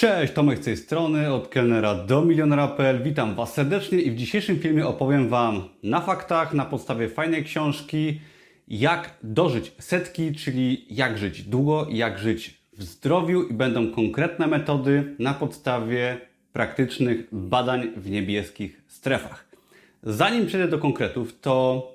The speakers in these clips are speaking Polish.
Cześć, Tomek z tej strony, od kelnera do milionera.pl. Witam Was serdecznie i w dzisiejszym filmie opowiem Wam na faktach, na podstawie fajnej książki, jak dożyć setki, czyli jak żyć długo, jak żyć w zdrowiu i będą konkretne metody na podstawie praktycznych badań w niebieskich strefach. Zanim przejdę do konkretów, to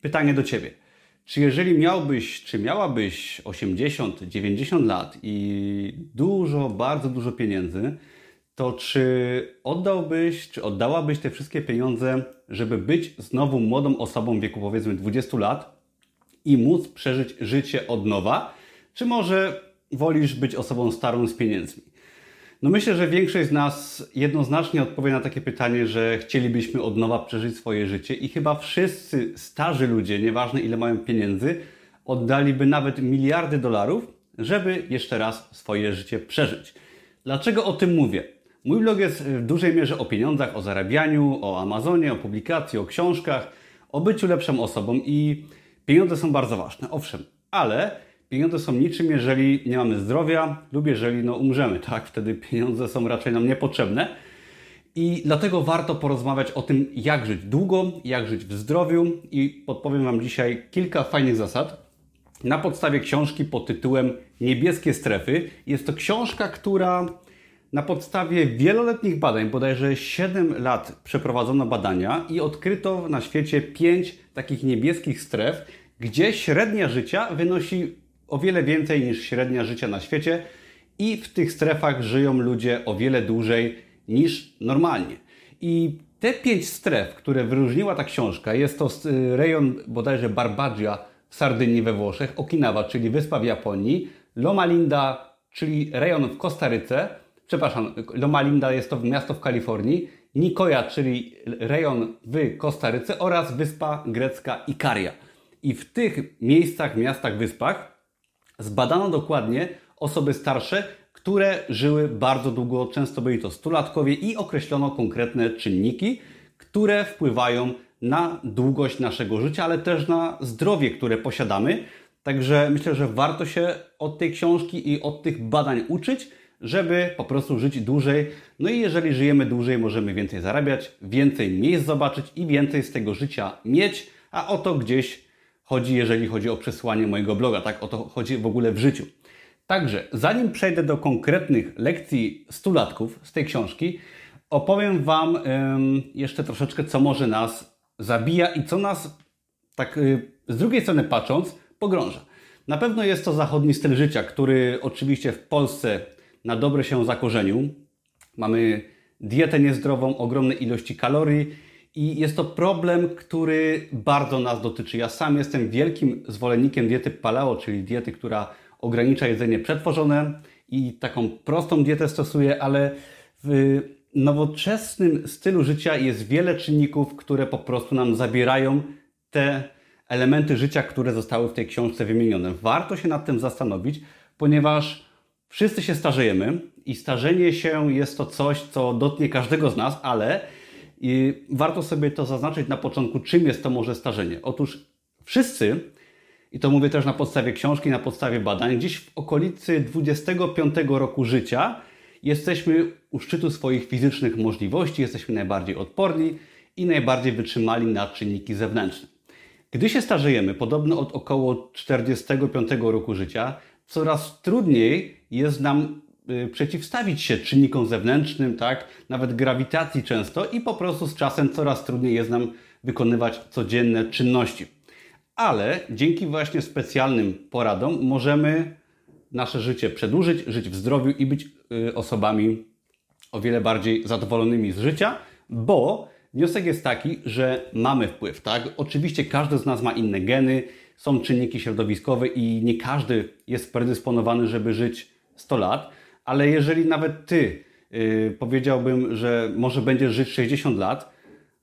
pytanie do Ciebie. Czy jeżeli miałbyś, czy miałabyś 80, 90 lat i dużo, bardzo dużo pieniędzy, to czy oddałbyś, czy oddałabyś te wszystkie pieniądze, żeby być znowu młodą osobą w wieku powiedzmy 20 lat i móc przeżyć życie od nowa? Czy może wolisz być osobą starą z pieniędzmi? No myślę, że większość z nas jednoznacznie odpowie na takie pytanie, że chcielibyśmy od nowa przeżyć swoje życie i chyba wszyscy starzy ludzie, nieważne ile mają pieniędzy, oddaliby nawet miliardy dolarów, żeby jeszcze raz swoje życie przeżyć. Dlaczego o tym mówię? Mój blog jest w dużej mierze o pieniądzach, o zarabianiu, o Amazonie, o publikacji, o książkach, o byciu lepszą osobą i pieniądze są bardzo ważne, owszem, ale Pieniądze są niczym, jeżeli nie mamy zdrowia lub jeżeli no, umrzemy, tak? Wtedy pieniądze są raczej nam niepotrzebne. I dlatego warto porozmawiać o tym, jak żyć długo, jak żyć w zdrowiu i podpowiem Wam dzisiaj kilka fajnych zasad na podstawie książki pod tytułem Niebieskie strefy. Jest to książka, która na podstawie wieloletnich badań, bodajże 7 lat przeprowadzono badania i odkryto na świecie 5 takich niebieskich stref, gdzie średnia życia wynosi o wiele więcej niż średnia życia na świecie i w tych strefach żyją ludzie o wiele dłużej niż normalnie. I te pięć stref, które wyróżniła ta książka, jest to y, rejon bodajże Barbagia w Sardynii we Włoszech, Okinawa, czyli wyspa w Japonii, Loma Linda, czyli rejon w Kostaryce, przepraszam, Loma Linda jest to miasto w Kalifornii, Nikoja, czyli rejon w Kostaryce oraz wyspa grecka Ikaria. I w tych miejscach, miastach, wyspach Zbadano dokładnie osoby starsze, które żyły bardzo długo, często byli to stulatkowie i określono konkretne czynniki, które wpływają na długość naszego życia, ale też na zdrowie, które posiadamy. Także myślę, że warto się od tej książki i od tych badań uczyć, żeby po prostu żyć dłużej. No i jeżeli żyjemy dłużej, możemy więcej zarabiać, więcej miejsc zobaczyć i więcej z tego życia mieć, a oto gdzieś chodzi, jeżeli chodzi o przesłanie mojego bloga. Tak o to chodzi w ogóle w życiu. Także, zanim przejdę do konkretnych lekcji stulatków z tej książki, opowiem Wam ym, jeszcze troszeczkę, co może nas zabija i co nas, tak y, z drugiej strony patrząc, pogrąża. Na pewno jest to zachodni styl życia, który oczywiście w Polsce na dobre się zakorzenił. Mamy dietę niezdrową, ogromne ilości kalorii i jest to problem, który bardzo nas dotyczy. Ja sam jestem wielkim zwolennikiem diety paleo, czyli diety, która ogranicza jedzenie przetworzone i taką prostą dietę stosuję, ale w nowoczesnym stylu życia jest wiele czynników, które po prostu nam zabierają te elementy życia, które zostały w tej książce wymienione. Warto się nad tym zastanowić, ponieważ wszyscy się starzejemy i starzenie się jest to coś, co dotknie każdego z nas, ale i warto sobie to zaznaczyć na początku, czym jest to może starzenie. Otóż wszyscy, i to mówię też na podstawie książki, na podstawie badań, gdzieś w okolicy 25 roku życia jesteśmy u szczytu swoich fizycznych możliwości, jesteśmy najbardziej odporni i najbardziej wytrzymali na czynniki zewnętrzne. Gdy się starzejemy, podobno od około 45 roku życia, coraz trudniej jest nam przeciwstawić się czynnikom zewnętrznym, tak, nawet grawitacji często i po prostu z czasem coraz trudniej jest nam wykonywać codzienne czynności. Ale dzięki właśnie specjalnym poradom możemy nasze życie przedłużyć, żyć w zdrowiu i być y, osobami o wiele bardziej zadowolonymi z życia, bo wniosek jest taki, że mamy wpływ, tak? Oczywiście każdy z nas ma inne geny, są czynniki środowiskowe i nie każdy jest predysponowany, żeby żyć 100 lat ale jeżeli nawet ty yy, powiedziałbym, że może będziesz żyć 60 lat,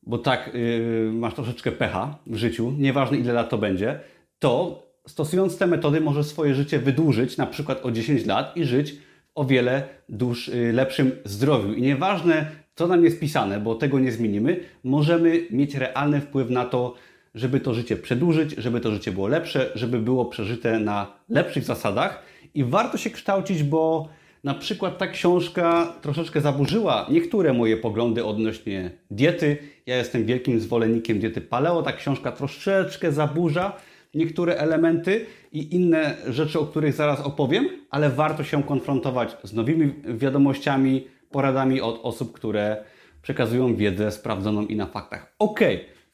bo tak yy, masz troszeczkę pecha w życiu, nieważne ile lat to będzie, to stosując te metody możesz swoje życie wydłużyć na przykład o 10 lat i żyć w o wiele dłuż, yy, lepszym zdrowiu. I nieważne co nam jest pisane, bo tego nie zmienimy, możemy mieć realny wpływ na to, żeby to życie przedłużyć, żeby to życie było lepsze, żeby było przeżyte na lepszych zasadach. I warto się kształcić, bo Na przykład ta książka troszeczkę zaburzyła niektóre moje poglądy odnośnie diety. Ja jestem wielkim zwolennikiem diety paleo. Ta książka troszeczkę zaburza niektóre elementy i inne rzeczy, o których zaraz opowiem, ale warto się konfrontować z nowymi wiadomościami, poradami od osób, które przekazują wiedzę sprawdzoną i na faktach. Ok,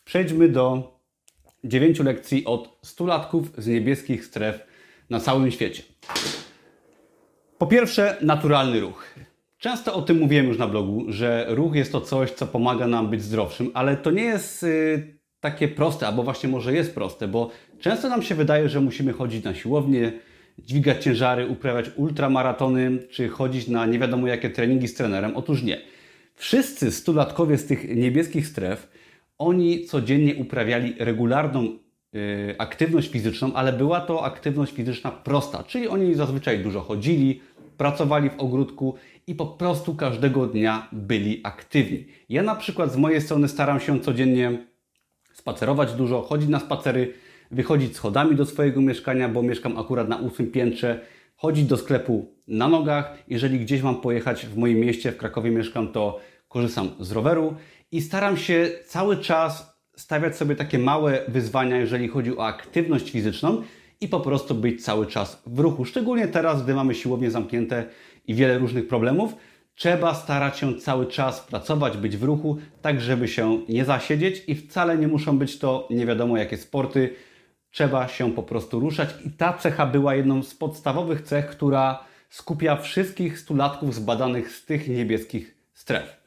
przejdźmy do dziewięciu lekcji od stulatków z niebieskich stref na całym świecie. Po pierwsze, naturalny ruch. Często o tym mówiłem już na blogu, że ruch jest to coś, co pomaga nam być zdrowszym, ale to nie jest y, takie proste, albo właśnie może jest proste, bo często nam się wydaje, że musimy chodzić na siłownię, dźwigać ciężary, uprawiać ultramaratony, czy chodzić na nie wiadomo jakie treningi z trenerem. Otóż nie. Wszyscy stulatkowie z tych niebieskich stref, oni codziennie uprawiali regularną aktywność fizyczną, ale była to aktywność fizyczna prosta, czyli oni zazwyczaj dużo chodzili, pracowali w ogródku i po prostu każdego dnia byli aktywni. Ja na przykład z mojej strony staram się codziennie spacerować dużo, chodzić na spacery, wychodzić schodami do swojego mieszkania, bo mieszkam akurat na ósmym piętrze, chodzić do sklepu na nogach. Jeżeli gdzieś mam pojechać w moim mieście, w Krakowie mieszkam, to korzystam z roweru i staram się cały czas stawiać sobie takie małe wyzwania, jeżeli chodzi o aktywność fizyczną i po prostu być cały czas w ruchu. Szczególnie teraz, gdy mamy siłownie zamknięte i wiele różnych problemów, trzeba starać się cały czas pracować, być w ruchu, tak żeby się nie zasiedzieć i wcale nie muszą być to nie wiadomo jakie sporty. Trzeba się po prostu ruszać i ta cecha była jedną z podstawowych cech, która skupia wszystkich stulatków zbadanych z tych niebieskich stref.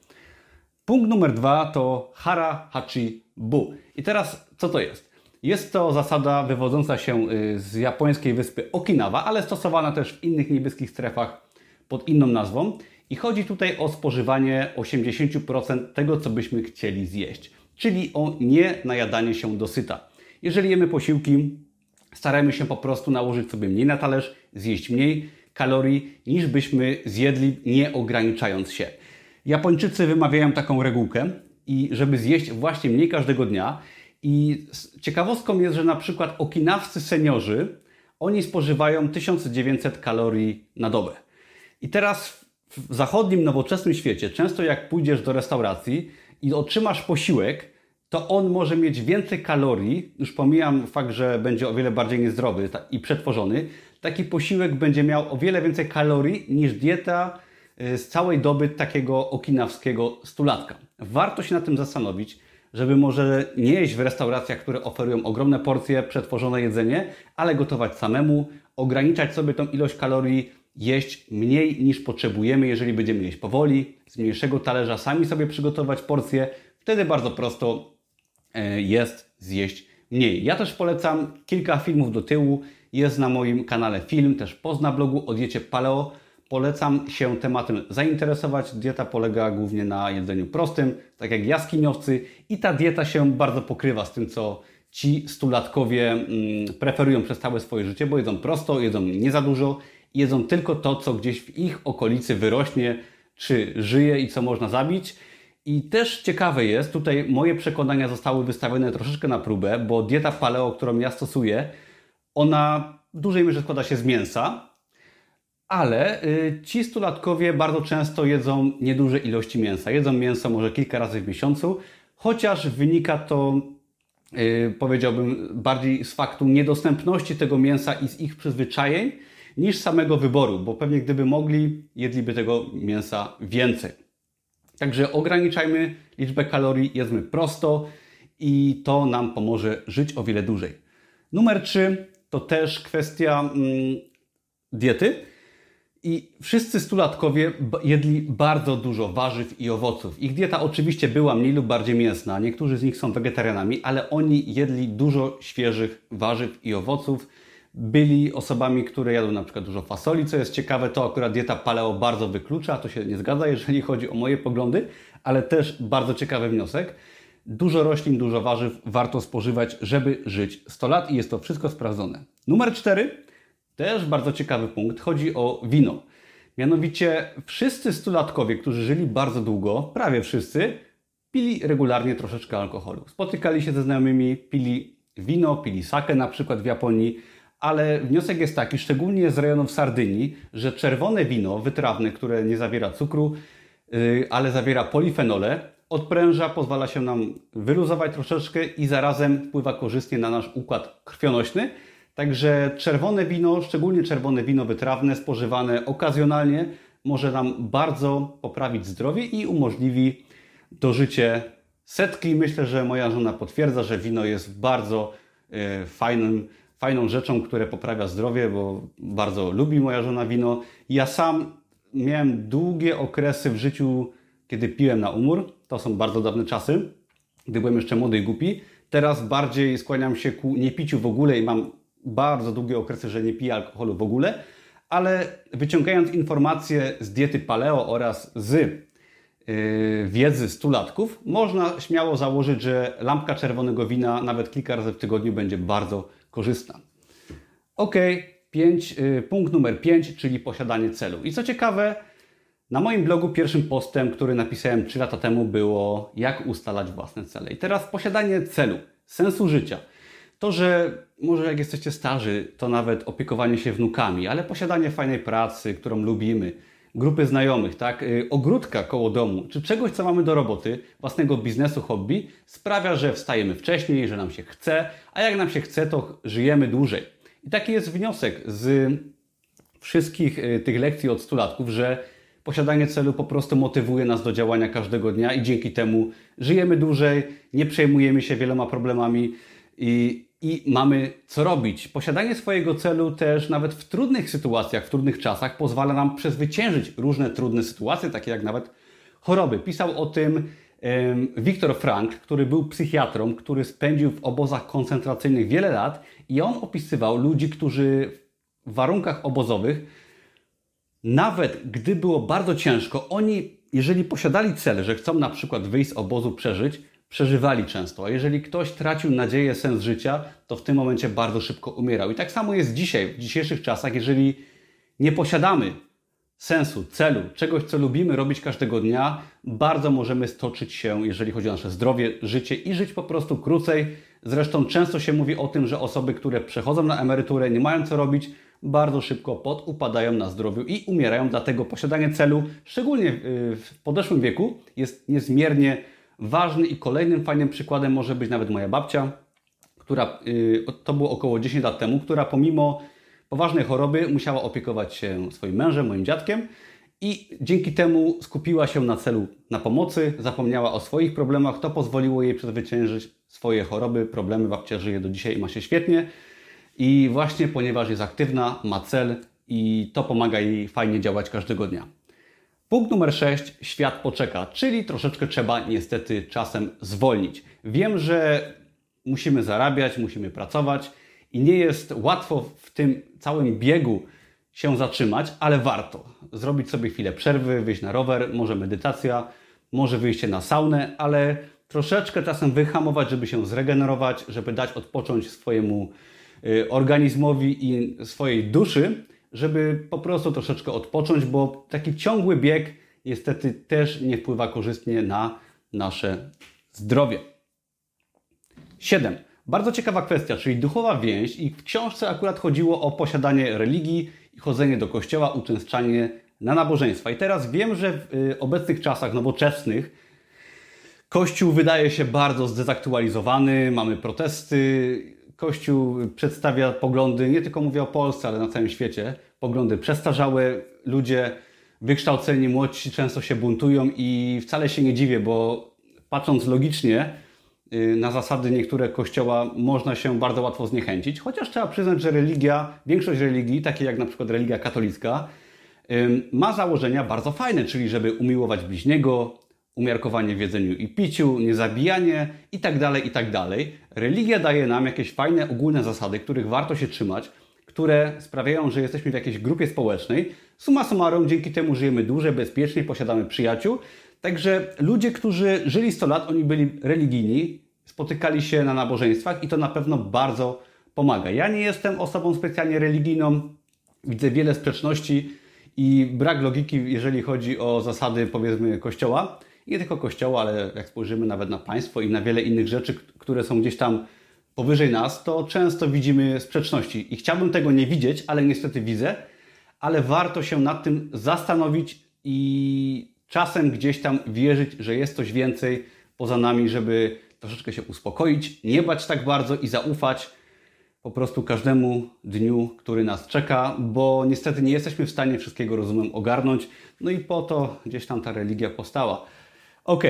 Punkt numer dwa to hara, hachi, bu. I teraz co to jest? Jest to zasada wywodząca się y, z japońskiej wyspy Okinawa, ale stosowana też w innych niebieskich strefach pod inną nazwą. I chodzi tutaj o spożywanie 80% tego, co byśmy chcieli zjeść, czyli o nie najadanie się dosyta. Jeżeli jemy posiłki, staramy się po prostu nałożyć sobie mniej na talerz, zjeść mniej kalorii, niż byśmy zjedli, nie ograniczając się. Japończycy wymawiają taką regułkę, i żeby zjeść właśnie mniej każdego dnia. I ciekawostką jest, że na przykład okinawscy seniorzy, oni spożywają 1900 kalorii na dobę. I teraz w zachodnim, nowoczesnym świecie, często jak pójdziesz do restauracji i otrzymasz posiłek, to on może mieć więcej kalorii, już pomijam fakt, że będzie o wiele bardziej niezdrowy i przetworzony, taki posiłek będzie miał o wiele więcej kalorii niż dieta z całej doby takiego okinawskiego stulatka. Warto się nad tym zastanowić, żeby może nie jeść w restauracjach, które oferują ogromne porcje, przetworzone jedzenie, ale gotować samemu, ograniczać sobie tą ilość kalorii, jeść mniej niż potrzebujemy, jeżeli będziemy jeść powoli, z mniejszego talerza, sami sobie przygotować porcje, wtedy bardzo prosto e, jest zjeść mniej. Ja też polecam kilka filmów do tyłu. Jest na moim kanale film, też post na blogu o diecie paleo. Polecam się tematem zainteresować. Dieta polega głównie na jedzeniu prostym, tak jak jaskiniowcy i ta dieta się bardzo pokrywa z tym, co ci stulatkowie mm, preferują przez całe swoje życie, bo jedzą prosto, jedzą nie za dużo jedzą tylko to, co gdzieś w ich okolicy wyrośnie, czy żyje i co można zabić. I też ciekawe jest, tutaj moje przekonania zostały wystawione troszeczkę na próbę, bo dieta paleo, którą ja stosuję, ona w dużej mierze składa się z mięsa, ale y, ci stulatkowie bardzo często jedzą nieduże ilości mięsa. Jedzą mięso może kilka razy w miesiącu, chociaż wynika to, y, powiedziałbym, bardziej z faktu niedostępności tego mięsa i z ich przyzwyczajeń, niż samego wyboru, bo pewnie gdyby mogli, jedliby tego mięsa więcej. Także ograniczajmy liczbę kalorii, jedzmy prosto i to nam pomoże żyć o wiele dłużej. Numer 3 to też kwestia mm, diety. I wszyscy stulatkowie jedli bardzo dużo warzyw i owoców. Ich dieta oczywiście była mniej lub bardziej mięsna, niektórzy z nich są wegetarianami, ale oni jedli dużo świeżych warzyw i owoców byli osobami, które jadły na przykład dużo fasoli, co jest ciekawe, to akurat dieta paleo bardzo wyklucza, to się nie zgadza, jeżeli chodzi o moje poglądy, ale też bardzo ciekawy wniosek. Dużo roślin, dużo warzyw warto spożywać, żeby żyć 100 lat i jest to wszystko sprawdzone. Numer 4, też bardzo ciekawy punkt, chodzi o wino. Mianowicie wszyscy stulatkowie, którzy żyli bardzo długo, prawie wszyscy, pili regularnie troszeczkę alkoholu. Spotykali się ze znajomymi, pili wino, pili sake na przykład w Japonii, ale wniosek jest taki, szczególnie z rejonów Sardynii, że czerwone wino wytrawne, które nie zawiera cukru, yy, ale zawiera polifenole, odpręża, pozwala się nam wyluzować troszeczkę i zarazem wpływa korzystnie na nasz układ krwionośny. Także czerwone wino, szczególnie czerwone wino wytrawne, spożywane okazjonalnie, może nam bardzo poprawić zdrowie i umożliwi dożycie setki. Myślę, że moja żona potwierdza, że wino jest bardzo e, fajnym, fajną rzeczą, które poprawia zdrowie, bo bardzo lubi moja żona wino. Ja sam miałem długie okresy w życiu, kiedy piłem na umór. To są bardzo dawne czasy, gdy byłem jeszcze młody i głupi. Teraz bardziej skłaniam się ku niepiciu w ogóle i mam bardzo długie okresy, że nie piję alkoholu w ogóle, ale wyciągając informacje z diety paleo oraz z yy, wiedzy stulatków, można śmiało założyć, że lampka czerwonego wina nawet kilka razy w tygodniu będzie bardzo korzystna. Ok, yy, punkt numer 5, czyli posiadanie celu. I co ciekawe, na moim blogu pierwszym postem, który napisałem 3 lata temu, było jak ustalać własne cele. I teraz posiadanie celu, sensu życia. To, że może jak jesteście starzy, to nawet opiekowanie się wnukami, ale posiadanie fajnej pracy, którą lubimy, grupy znajomych, tak, y, ogródka koło domu, czy czegoś, co mamy do roboty, własnego biznesu, hobby, sprawia, że wstajemy wcześniej, że nam się chce, a jak nam się chce, to żyjemy dłużej. I taki jest wniosek z wszystkich y, tych lekcji od stulatków, że posiadanie celu po prostu motywuje nas do działania każdego dnia i dzięki temu żyjemy dłużej, nie przejmujemy się wieloma problemami i i mamy co robić. Posiadanie swojego celu też nawet w trudnych sytuacjach, w trudnych czasach pozwala nam przezwyciężyć różne trudne sytuacje, takie jak nawet choroby. Pisał o tym Viktor Frank, który był psychiatrą, który spędził w obozach koncentracyjnych wiele lat i on opisywał ludzi, którzy w warunkach obozowych, nawet gdy było bardzo ciężko, oni, jeżeli posiadali cel, że chcą na przykład wyjść z obozu, przeżyć, przeżywali często. A jeżeli ktoś tracił nadzieję, sens życia, to w tym momencie bardzo szybko umierał. I tak samo jest dzisiaj, w dzisiejszych czasach, jeżeli nie posiadamy sensu, celu, czegoś, co lubimy robić każdego dnia, bardzo możemy stoczyć się, jeżeli chodzi o nasze zdrowie, życie i żyć po prostu krócej. Zresztą często się mówi o tym, że osoby, które przechodzą na emeryturę, nie mają co robić, bardzo szybko podupadają na zdrowiu i umierają. Dlatego posiadanie celu, szczególnie w podeszłym wieku, jest niezmiernie ważny i kolejnym fajnym przykładem może być nawet moja babcia, która y, to było około 10 lat temu, która pomimo poważnej choroby musiała opiekować się swoim mężem, moim dziadkiem i dzięki temu skupiła się na celu na pomocy, zapomniała o swoich problemach. To pozwoliło jej przezwyciężyć swoje choroby, problemy. Babcia żyje do dzisiaj i ma się świetnie. I właśnie ponieważ jest aktywna, ma cel i to pomaga jej fajnie działać każdego dnia. Punkt numer 6. Świat poczeka, czyli troszeczkę trzeba niestety czasem zwolnić. Wiem, że musimy zarabiać, musimy pracować i nie jest łatwo w tym całym biegu się zatrzymać, ale warto zrobić sobie chwilę przerwy, wyjść na rower, może medytacja, może wyjście na saunę, ale troszeczkę czasem wyhamować, żeby się zregenerować, żeby dać odpocząć swojemu y, organizmowi i swojej duszy, żeby po prostu troszeczkę odpocząć, bo taki ciągły bieg niestety też nie wpływa korzystnie na nasze zdrowie. 7. Bardzo ciekawa kwestia, czyli duchowa więź i w książce akurat chodziło o posiadanie religii i chodzenie do kościoła, uczęszczanie na nabożeństwa. I teraz wiem, że w y, obecnych czasach nowoczesnych Kościół wydaje się bardzo zdezaktualizowany, mamy protesty, Kościół przedstawia poglądy, nie tylko mówię o Polsce, ale na całym świecie, poglądy przestarzałe, ludzie wykształceni, młodsi często się buntują i wcale się nie dziwię, bo patrząc logicznie y, na zasady niektóre kościoła można się bardzo łatwo zniechęcić, chociaż trzeba przyznać, że religia, większość religii, takie jak na przykład religia katolicka, ma założenia bardzo fajne, czyli żeby umiłować bliźniego, umiarkowanie w jedzeniu i piciu, niezabijanie itd., tak itd. Tak Religia daje nam jakieś fajne, ogólne zasady, których warto się trzymać, które sprawiają, że jesteśmy w jakiejś grupie społecznej. Suma summarum, dzięki temu żyjemy dłużej, bezpiecznie, posiadamy przyjaciół. Także ludzie, którzy żyli 100 lat, oni byli religijni, spotykali się na nabożeństwach i to na pewno bardzo pomaga. Ja nie jestem osobą specjalnie religijną, widzę wiele sprzeczności i brak logiki, jeżeli chodzi o zasady, powiedzmy, kościoła nie tylko Kościoła, ale jak spojrzymy nawet na państwo i na wiele innych rzeczy, które są gdzieś tam powyżej nas, to często widzimy sprzeczności. I chciałbym tego nie widzieć, ale niestety widzę. Ale warto się nad tym zastanowić i czasem gdzieś tam wierzyć, że jest coś więcej poza nami, żeby troszeczkę się uspokoić, nie bać tak bardzo i zaufać po prostu każdemu dniu, który nas czeka, bo niestety nie jesteśmy w stanie wszystkiego rozumem ogarnąć. No i po to gdzieś tam ta religia powstała. Ok,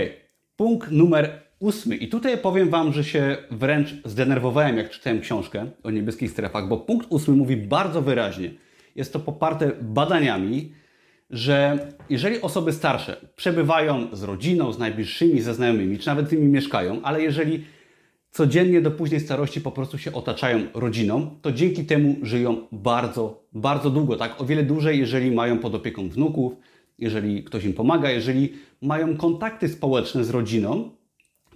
punkt numer ósmy. I tutaj powiem Wam, że się wręcz zdenerwowałem, jak czytałem książkę o niebieskich strefach, bo punkt ósmy mówi bardzo wyraźnie, jest to poparte badaniami, że jeżeli osoby starsze przebywają z rodziną, z najbliższymi, ze znajomymi, czy nawet nimi mieszkają, ale jeżeli codziennie do późnej starości po prostu się otaczają rodziną, to dzięki temu żyją bardzo, bardzo długo, tak? O wiele dłużej, jeżeli mają pod opieką wnuków, jeżeli ktoś im pomaga, jeżeli mają kontakty społeczne z rodziną,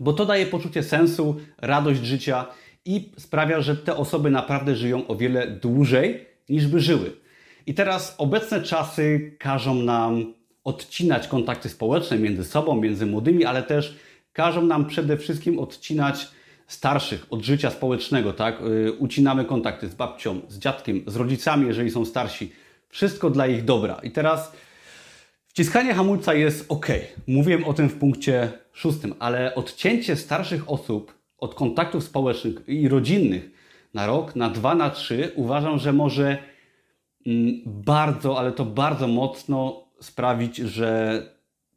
bo to daje poczucie sensu, radość życia i sprawia, że te osoby naprawdę żyją o wiele dłużej niż by żyły. I teraz obecne czasy każą nam odcinać kontakty społeczne między sobą, między młodymi, ale też każą nam przede wszystkim odcinać starszych od życia społecznego, tak? Y, ucinamy kontakty z babcią, z dziadkiem, z rodzicami, jeżeli są starsi. Wszystko dla ich dobra. I teraz wciskanie hamulca jest ok. Mówiłem o tym w punkcie szóstym, ale odcięcie starszych osób od kontaktów społecznych i rodzinnych na rok, na dwa, na trzy uważam, że może mm, bardzo, ale to bardzo mocno sprawić, że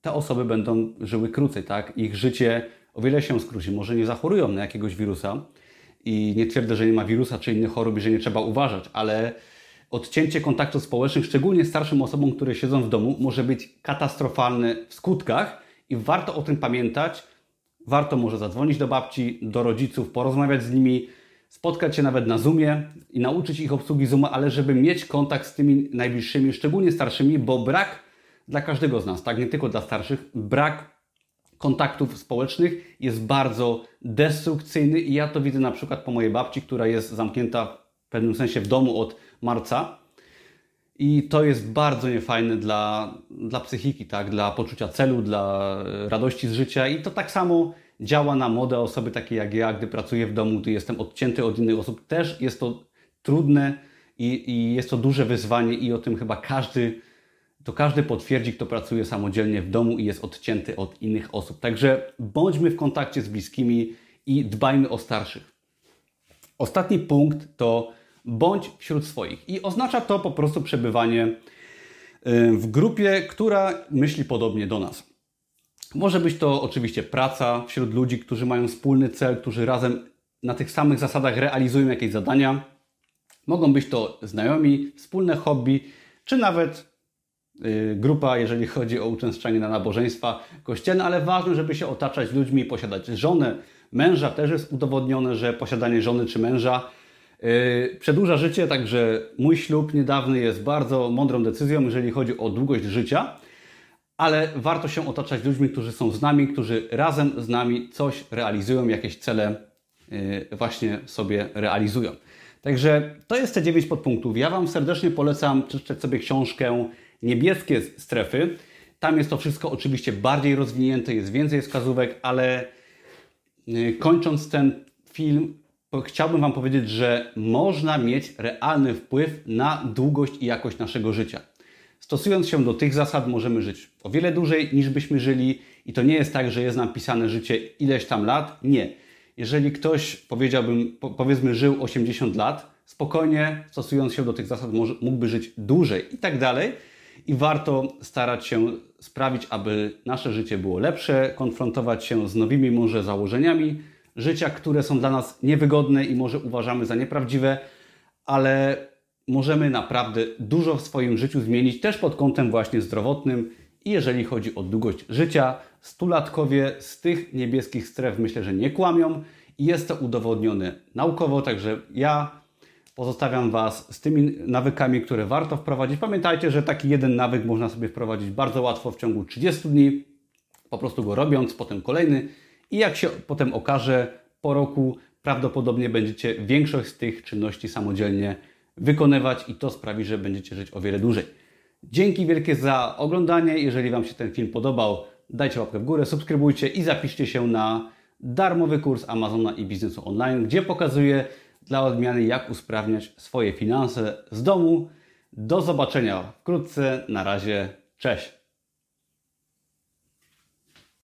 te osoby będą żyły krócej, tak? Ich życie o wiele się skróci. Może nie zachorują na jakiegoś wirusa i nie twierdzę, że nie ma wirusa czy innych chorób i że nie trzeba uważać, ale odcięcie kontaktów społecznych, szczególnie starszym osobom, które siedzą w domu, może być katastrofalne w skutkach i warto o tym pamiętać. Warto może zadzwonić do babci, do rodziców, porozmawiać z nimi, spotkać się nawet na Zoomie i nauczyć ich obsługi Zooma, ale żeby mieć kontakt z tymi najbliższymi, szczególnie starszymi, bo brak dla każdego z nas, tak nie tylko dla starszych, brak kontaktów społecznych jest bardzo destrukcyjny i ja to widzę na przykład po mojej babci, która jest zamknięta w pewnym sensie w domu od marca. I to jest bardzo niefajne dla, dla psychiki, tak? dla poczucia celu, dla radości z życia. I to tak samo działa na młode osoby takie jak ja, gdy pracuję w domu, gdy jestem odcięty od innych osób. Też jest to trudne i, i jest to duże wyzwanie i o tym chyba każdy to każdy potwierdzi, kto pracuje samodzielnie w domu i jest odcięty od innych osób. Także bądźmy w kontakcie z bliskimi i dbajmy o starszych. Ostatni punkt to bądź wśród swoich. I oznacza to po prostu przebywanie y, w grupie, która myśli podobnie do nas. Może być to oczywiście praca wśród ludzi, którzy mają wspólny cel, którzy razem na tych samych zasadach realizują jakieś zadania. Mogą być to znajomi, wspólne hobby, czy nawet Y, grupa, jeżeli chodzi o uczęszczanie na nabożeństwa kościelne, ale ważne, żeby się otaczać ludźmi, posiadać żonę, męża. Też jest udowodnione, że posiadanie żony czy męża yy, przedłuża życie, także mój ślub niedawny jest bardzo mądrą decyzją, jeżeli chodzi o długość życia, ale warto się otaczać ludźmi, którzy są z nami, którzy razem z nami coś realizują, jakieś cele yy, właśnie sobie realizują. Także to jest te 9 podpunktów. Ja Wam serdecznie polecam przeczytać sobie książkę niebieskie strefy. Tam jest to wszystko oczywiście bardziej rozwinięte, jest więcej wskazówek, ale y, kończąc ten film, chciałbym Wam powiedzieć, że można mieć realny wpływ na długość i jakość naszego życia. Stosując się do tych zasad, możemy żyć o wiele dłużej niż byśmy żyli, i to nie jest tak, że jest nam pisane życie ileś tam lat. Nie. Jeżeli ktoś, powiedziałbym, powiedzmy, żył 80 lat, spokojnie stosując się do tych zasad, mógłby żyć dłużej i tak dalej i warto starać się sprawić, aby nasze życie było lepsze, konfrontować się z nowymi może założeniami życia, które są dla nas niewygodne i może uważamy za nieprawdziwe, ale możemy naprawdę dużo w swoim życiu zmienić, też pod kątem właśnie zdrowotnym i jeżeli chodzi o długość życia. Stulatkowie z tych niebieskich stref myślę, że nie kłamią i jest to udowodnione naukowo, także ja Pozostawiam Was z tymi nawykami, które warto wprowadzić. Pamiętajcie, że taki jeden nawyk można sobie wprowadzić bardzo łatwo w ciągu 30 dni, po prostu go robiąc, potem kolejny i jak się potem okaże po roku, prawdopodobnie będziecie większość z tych czynności samodzielnie wykonywać i to sprawi, że będziecie żyć o wiele dłużej. Dzięki wielkie za oglądanie. Jeżeli Wam się ten film podobał, dajcie łapkę w górę, subskrybujcie i zapiszcie się na darmowy kurs Amazona i biznesu online, gdzie pokazuję dla odmiany, jak usprawniać swoje finanse z domu. Do zobaczenia wkrótce. Na razie, cześć.